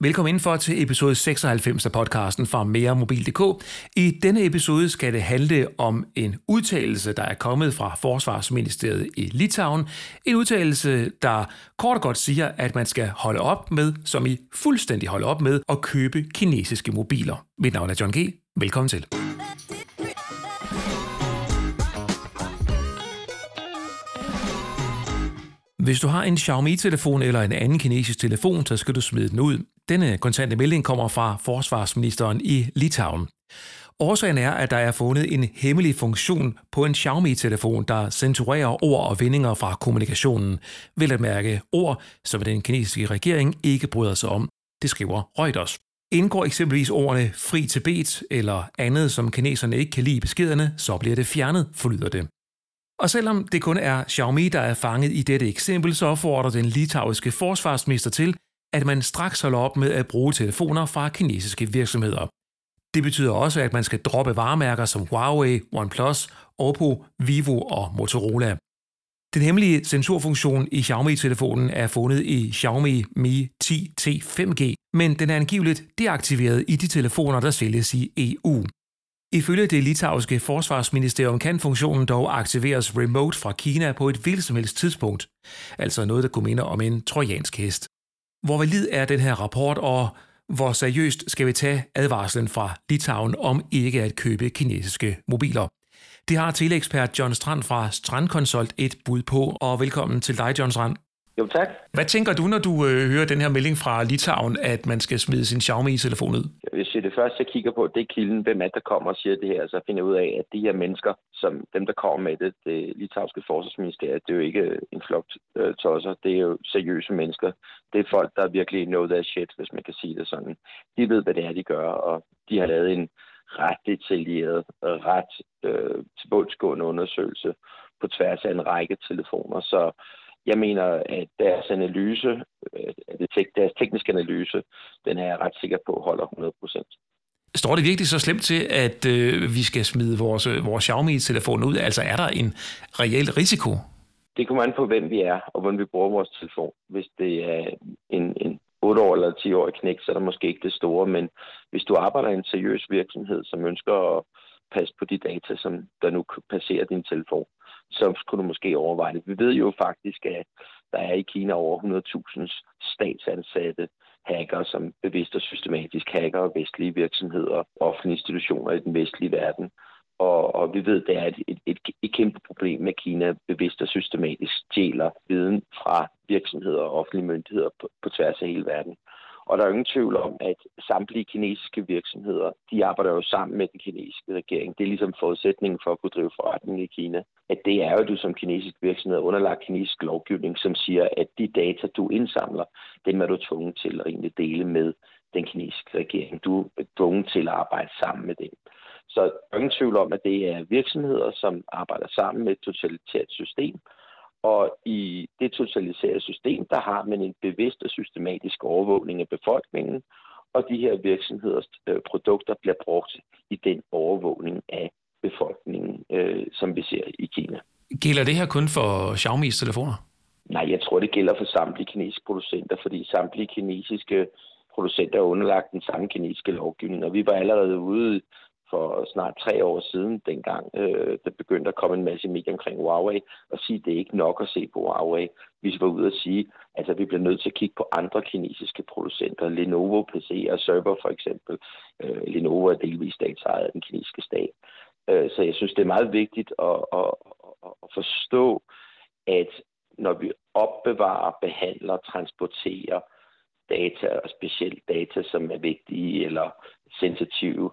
Velkommen indenfor til episode 96 af podcasten fra meremobil.dk. I denne episode skal det handle om en udtalelse, der er kommet fra Forsvarsministeriet i Litauen. En udtalelse, der kort og godt siger, at man skal holde op med, som i fuldstændig holde op med, at købe kinesiske mobiler. Mit navn er John G. Velkommen til. Hvis du har en Xiaomi-telefon eller en anden kinesisk telefon, så skal du smide den ud. Denne kontante melding kommer fra forsvarsministeren i Litauen. Årsagen er, at der er fundet en hemmelig funktion på en Xiaomi-telefon, der censurerer ord og vendinger fra kommunikationen. Vil at mærke ord, som den kinesiske regering ikke bryder sig om. Det skriver Reuters. Indgår eksempelvis ordene fri til bet eller andet, som kineserne ikke kan lide beskederne, så bliver det fjernet, forlyder det. Og selvom det kun er Xiaomi, der er fanget i dette eksempel, så opfordrer den litauiske forsvarsminister til, at man straks holder op med at bruge telefoner fra kinesiske virksomheder. Det betyder også, at man skal droppe varemærker som Huawei, OnePlus, Oppo, Vivo og Motorola. Den hemmelige sensorfunktion i Xiaomi-telefonen er fundet i Xiaomi Mi 10T 5G, men den er angiveligt deaktiveret i de telefoner, der sælges i EU. Ifølge det litauiske forsvarsministerium kan funktionen dog aktiveres remote fra Kina på et hvilket som helst tidspunkt, altså noget, der kunne minde om en trojansk hest. Hvor valid er den her rapport, og hvor seriøst skal vi tage advarslen fra Litauen om ikke at købe kinesiske mobiler? Det har teleekspert John Strand fra Strandkonsult et bud på, og velkommen til dig, John Strand. Jo, tak. Hvad tænker du, når du øh, hører den her melding fra Litauen, at man skal smide sin Xiaomi-telefon ud? Hvis jeg det første, jeg kigger på, det er kilden, hvem er der kommer og siger det her, så finder jeg ud af, at de her mennesker, som dem, der kommer med det, det litauiske forsvarsministeriet, det er jo ikke en flok øh, tosser, det er jo seriøse mennesker. Det er folk, der virkelig know their shit, hvis man kan sige det sådan. De ved, hvad det er, de gør, og de har lavet en ret detaljeret, ret øh, tilbundsgående undersøgelse på tværs af en række telefoner, så jeg mener, at deres analyse, øh, deres tekniske analyse, den er jeg ret sikker på holder 100 procent. Står det virkelig så slemt til, at øh, vi skal smide vores, øh, vores Xiaomi-telefon ud? Altså er der en reel risiko? Det kommer an på, hvem vi er, og hvordan vi bruger vores telefon. Hvis det er en, en 8 år eller 10 år knæk, så er der måske ikke det store, men hvis du arbejder i en seriøs virksomhed, som ønsker at passe på de data, som der nu passerer din telefon, så skulle du måske overveje det. Vi ved jo faktisk, at der er i Kina over 100.000 statsansatte hacker, som bevidst og systematisk hacker vestlige virksomheder og offentlige institutioner i den vestlige verden. Og, og vi ved, at det er et, et, et, et kæmpe problem at Kina bevidst og systematisk stjæler viden fra virksomheder og offentlige myndigheder på, på tværs af hele verden. Og der er ingen tvivl om, at samtlige kinesiske virksomheder, de arbejder jo sammen med den kinesiske regering. Det er ligesom forudsætningen for at kunne drive forretning i Kina. At det er jo, at du som kinesisk virksomhed er underlagt kinesisk lovgivning, som siger, at de data, du indsamler, dem er du tvunget til at egentlig dele med den kinesiske regering. Du er tvunget til at arbejde sammen med dem. Så der er ingen tvivl om, at det er virksomheder, som arbejder sammen med et totalitært system, og i det totaliserede system, der har man en bevidst og systematisk overvågning af befolkningen, og de her virksomheders øh, produkter bliver brugt i den overvågning af befolkningen, øh, som vi ser i Kina. Gælder det her kun for Xiaomi's telefoner? Nej, jeg tror, det gælder for samtlige kinesiske producenter, fordi samtlige kinesiske producenter er underlagt den samme kinesiske lovgivning, og vi var allerede ude for snart tre år siden, dengang øh, der begyndte at komme en masse medier omkring Huawei, og sige, at det er ikke nok at se på Huawei. Vi var ude og sige, at altså, vi bliver nødt til at kigge på andre kinesiske producenter, Lenovo PC og Server for eksempel. Øh, Lenovo er delvis statsejet af den kinesiske stat. Øh, så jeg synes, det er meget vigtigt at, at, at forstå, at når vi opbevarer, behandler, transporterer data, og specielt data, som er vigtige eller sensitive,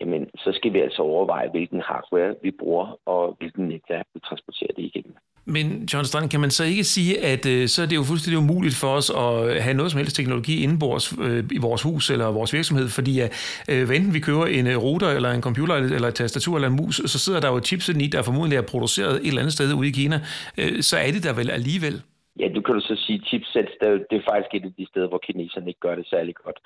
jamen så skal vi altså overveje, hvilken hardware vi bruger, og hvilken netværk vi transporterer det igennem. Men John Strand, kan man så ikke sige, at øh, så er det jo fuldstændig umuligt for os at have noget som helst teknologi indenbords øh, i vores hus eller vores virksomhed, fordi at, øh, hvad enten vi køber en øh, router eller en computer eller et tastatur eller en mus, så sidder der jo chipset i, der formodentlig er produceret et eller andet sted ude i Kina, øh, så er det der vel alligevel. Ja, du kan du så sige, chipsets, det er faktisk et af de steder, hvor kineserne ikke gør det særlig godt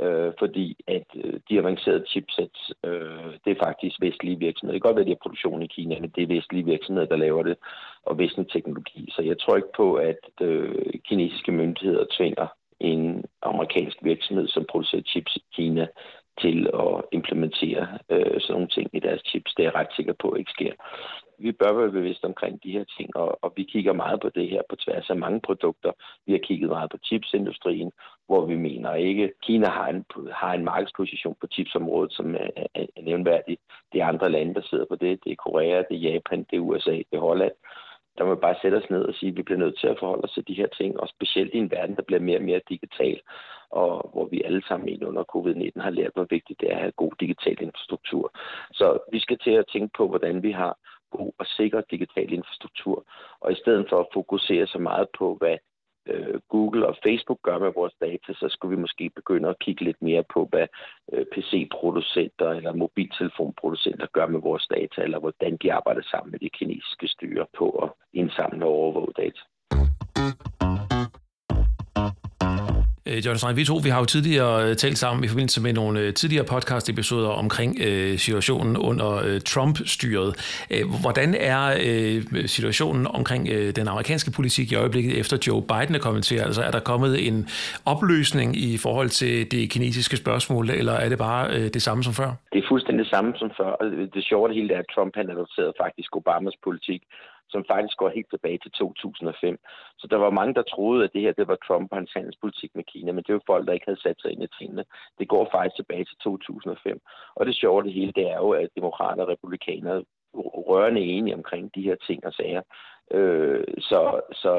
øh, fordi at øh, de avancerede chipsets, øh, det er faktisk vestlige virksomheder. Det kan godt være, at de har produktion i Kina, men det er vestlige virksomheder, der laver det, og vestlig teknologi. Så jeg tror ikke på, at øh, kinesiske myndigheder tvinger en amerikansk virksomhed, som producerer chips i Kina, til at implementere øh, sådan nogle ting i deres chips. Det er jeg ret sikker på ikke sker. Vi bør være bevidste omkring de her ting, og, og vi kigger meget på det her på tværs af mange produkter. Vi har kigget meget på chipsindustrien, hvor vi mener ikke, Kina har en, har en markedsposition på chipsområdet, som er, er, er nævnværdig. Det er andre lande, der sidder på det. Det er Korea, det er Japan, det er USA, det er Holland der må vi bare sætte os ned og sige, at vi bliver nødt til at forholde os til de her ting, og specielt i en verden, der bliver mere og mere digital, og hvor vi alle sammen under covid-19 har lært, hvor vigtigt det er at have god digital infrastruktur. Så vi skal til at tænke på, hvordan vi har god og sikker digital infrastruktur, og i stedet for at fokusere så meget på, hvad øh, Google og Facebook gør med vores data, så skulle vi måske begynde at kigge lidt mere på, hvad øh, PC-producenter eller mobiltelefonproducenter gør med vores data, eller hvordan de arbejder sammen med de kinesiske styre på at indsamle og overvåge data. Øh, John vi to vi har jo tidligere øh, talt sammen i forbindelse med nogle øh, tidligere podcast-episoder omkring øh, situationen under øh, Trump-styret. Øh, hvordan er øh, situationen omkring øh, den amerikanske politik i øjeblikket efter Joe Biden er kommet til? Altså er der kommet en opløsning i forhold til det kinesiske spørgsmål, eller er det bare øh, det samme som før? Det er fuldstændig det samme som før. Det sjove det hele er, at Trump han adopterede faktisk Obamas politik som faktisk går helt tilbage til 2005. Så der var mange, der troede, at det her det var Trump og hans handelspolitik med Kina, men det var folk, der ikke havde sat sig ind i tingene. Det går faktisk tilbage til 2005. Og det sjove det hele, det er jo, at demokrater og republikanere rørende enige omkring de her ting og sager. Øh, så, så,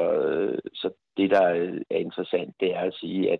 så det, der er interessant, det er at sige, at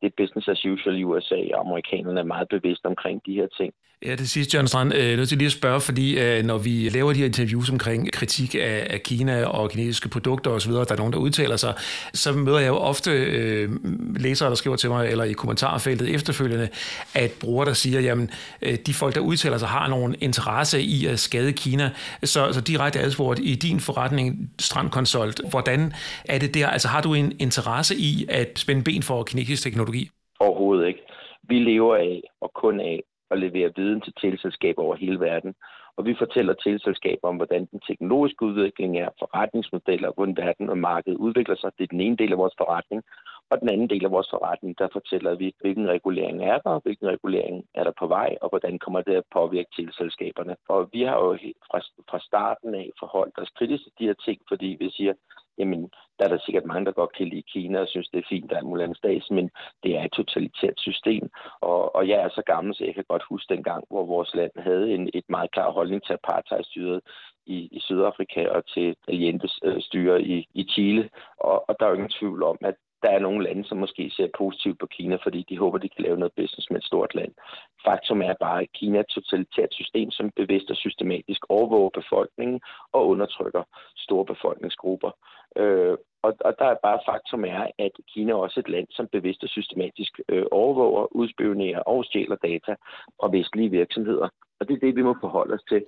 det er business as usual i USA, og amerikanerne er meget bevidste omkring de her ting. Ja, det sidste, Jørgen Strand, øh, nødt til lige at spørge, fordi øh, når vi laver de her interviews omkring kritik af, af Kina og kinesiske produkter osv., der er nogen, der udtaler sig, så møder jeg jo ofte øh, læsere, der skriver til mig, eller i kommentarfeltet efterfølgende, at brugere, der siger, jamen, øh, de folk, der udtaler sig, har nogen interesse i at skade Kina. Så, så direkte adspurgt, i din forretning, Strandkonsult, hvordan er det der? Altså har du en interesse i at spænde ben for kinesisk teknologi? Overhovedet ikke. Vi lever af og kun af og levere viden til teleselskaber over hele verden. Og vi fortæller teleselskaber om, hvordan den teknologiske udvikling er, forretningsmodeller, hvordan verden og markedet udvikler sig. Det er den ene del af vores forretning. Og den anden del af vores forretning, der fortæller vi, hvilken regulering er der, hvilken regulering er der på vej, og hvordan kommer det at påvirke teleselskaberne. Og vi har jo fra, fra starten af forholdt os kritisk til de her ting, fordi vi siger, jamen, der er der sikkert mange, der godt kan lide Kina og synes, det er fint, der er mulig stats, men det er et totalitært system. Og, og jeg er så gammel, så jeg kan godt huske den gang, hvor vores land havde en, et meget klar holdning til apartheidstyret i, i Sydafrika og til Allende øh, styre i, i Chile. Og, og der er jo ingen tvivl om, at der er nogle lande, som måske ser positivt på Kina, fordi de håber, de kan lave noget business med et stort land. Faktum er bare, at Kina er et totalitært system, som bevidst og systematisk overvåger befolkningen og undertrykker store befolkningsgrupper. Øh, og, og der er bare faktum er, at Kina er også et land, som bevidst og systematisk øh, overvåger, udspionerer og stjæler data fra vestlige virksomheder. Og det er det, vi må forholde os til.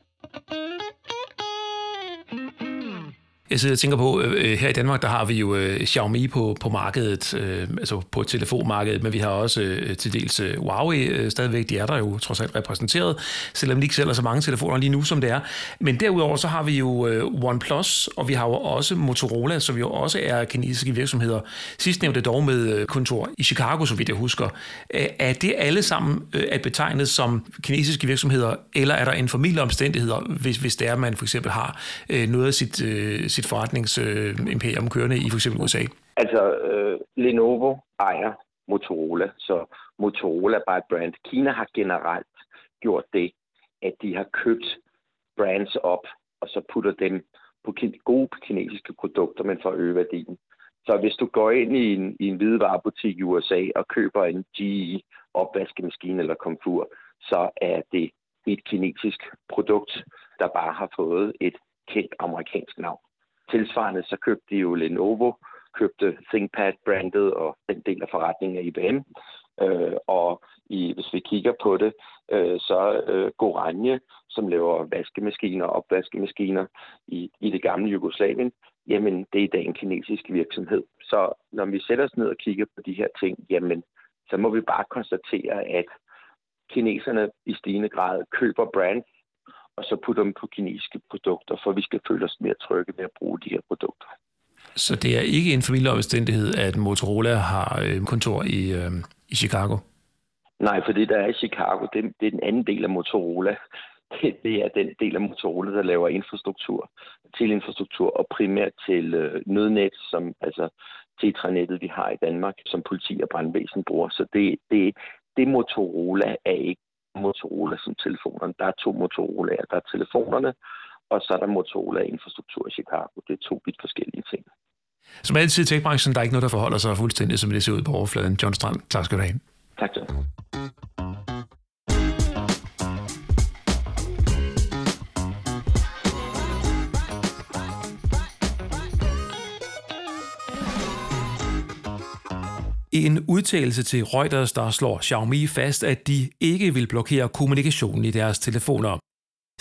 Jeg sidder og tænker på, øh, øh, her i Danmark, der har vi jo øh, Xiaomi på, på markedet, øh, altså på telefonmarkedet, men vi har også øh, til dels øh, Huawei øh, stadigvæk, de er der jo trods alt repræsenteret, selvom de ikke sælger så mange telefoner lige nu, som det er. Men derudover så har vi jo øh, OnePlus, og vi har jo også Motorola, som jo også er kinesiske virksomheder. Sidst nævnte dog med øh, kontor i Chicago, så vidt jeg husker. Øh, er det alle sammen øh, at betegne som kinesiske virksomheder, eller er der en familieomstændigheder, hvis, hvis det er, at man for eksempel har øh, noget af sit øh, sit forretningsimperium øh, kørende i for eksempel USA? Altså, øh, Lenovo ejer Motorola, så Motorola er bare et brand. Kina har generelt gjort det, at de har købt brands op, og så putter dem på gode kinesiske produkter, men for at øge værdien. Så hvis du går ind i en, i en hvidevarebutik i USA og køber en GE opvaskemaskine eller komfur, så er det et kinesisk produkt, der bare har fået et kendt amerikansk navn. Tilsvarende så købte de jo Lenovo, købte ThinkPad-brandet og den del af forretningen af IBM. Øh, og i, hvis vi kigger på det, øh, så øh, Goranje, som laver vaskemaskiner og opvaskemaskiner i, i det gamle Jugoslavien, jamen det er i dag en kinesisk virksomhed. Så når vi sætter os ned og kigger på de her ting, jamen så må vi bare konstatere, at kineserne i stigende grad køber brands, og så putte dem på kinesiske produkter, for vi skal føle os mere trygge ved at bruge de her produkter. Så det er ikke en familieomstændighed, at Motorola har øh, kontor i, øh, i Chicago? Nej, for det, der er i Chicago, det, det er den anden del af Motorola. Det, det er den del af Motorola, der laver infrastruktur, til infrastruktur og primært til øh, nødnet, som altså tetranettet, vi har i Danmark, som politi og brandvæsen bruger. Så det, det, det Motorola er ikke Motorola som telefonerne. Der er to Motorolaer. Der er telefonerne, og så er der Motorola infrastruktur i Chicago. Det er to vidt forskellige ting. Som altid i techbranchen, der er ikke noget, der forholder sig fuldstændig, som det ser ud på overfladen. John Strand, tak skal du have. Tak, John. I en udtalelse til Reuters, der slår Xiaomi fast, at de ikke vil blokere kommunikationen i deres telefoner.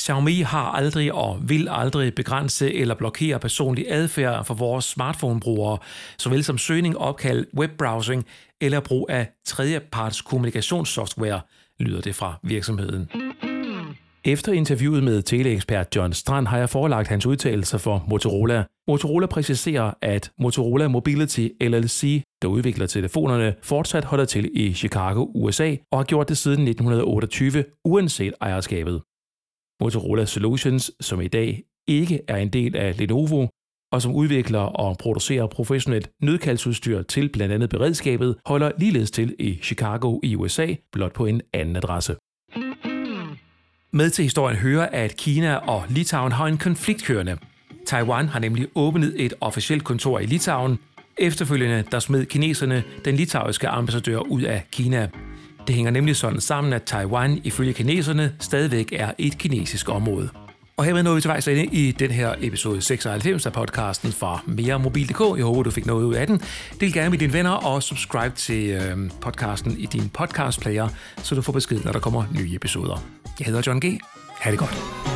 Xiaomi har aldrig og vil aldrig begrænse eller blokere personlig adfærd for vores smartphone-brugere, såvel som søgning, opkald, webbrowsing eller brug af tredjeparts kommunikationssoftware, lyder det fra virksomheden. Efter interviewet med teleekspert John Strand har jeg forelagt hans udtalelser for Motorola. Motorola præciserer, at Motorola Mobility LLC, der udvikler telefonerne, fortsat holder til i Chicago, USA, og har gjort det siden 1928, uanset ejerskabet. Motorola Solutions, som i dag ikke er en del af Lenovo, og som udvikler og producerer professionelt nødkaldsudstyr til blandt andet beredskabet, holder ligeledes til i Chicago i USA, blot på en anden adresse. Med til historien hører, at Kina og Litauen har en konflikt kørende. Taiwan har nemlig åbnet et officielt kontor i Litauen. Efterfølgende der smed kineserne den litauiske ambassadør ud af Kina. Det hænger nemlig sådan sammen, at Taiwan ifølge kineserne stadigvæk er et kinesisk område. Og hermed nåede vi til vejs ende i den her episode 96 af podcasten fra Mere Mobil.dk. Jeg håber, du fik noget ud af den. Del gerne med dine venner og subscribe til øh, podcasten i din podcastplayer, så du får besked, når der kommer nye episoder. Jeg hedder John G. Ha' det godt.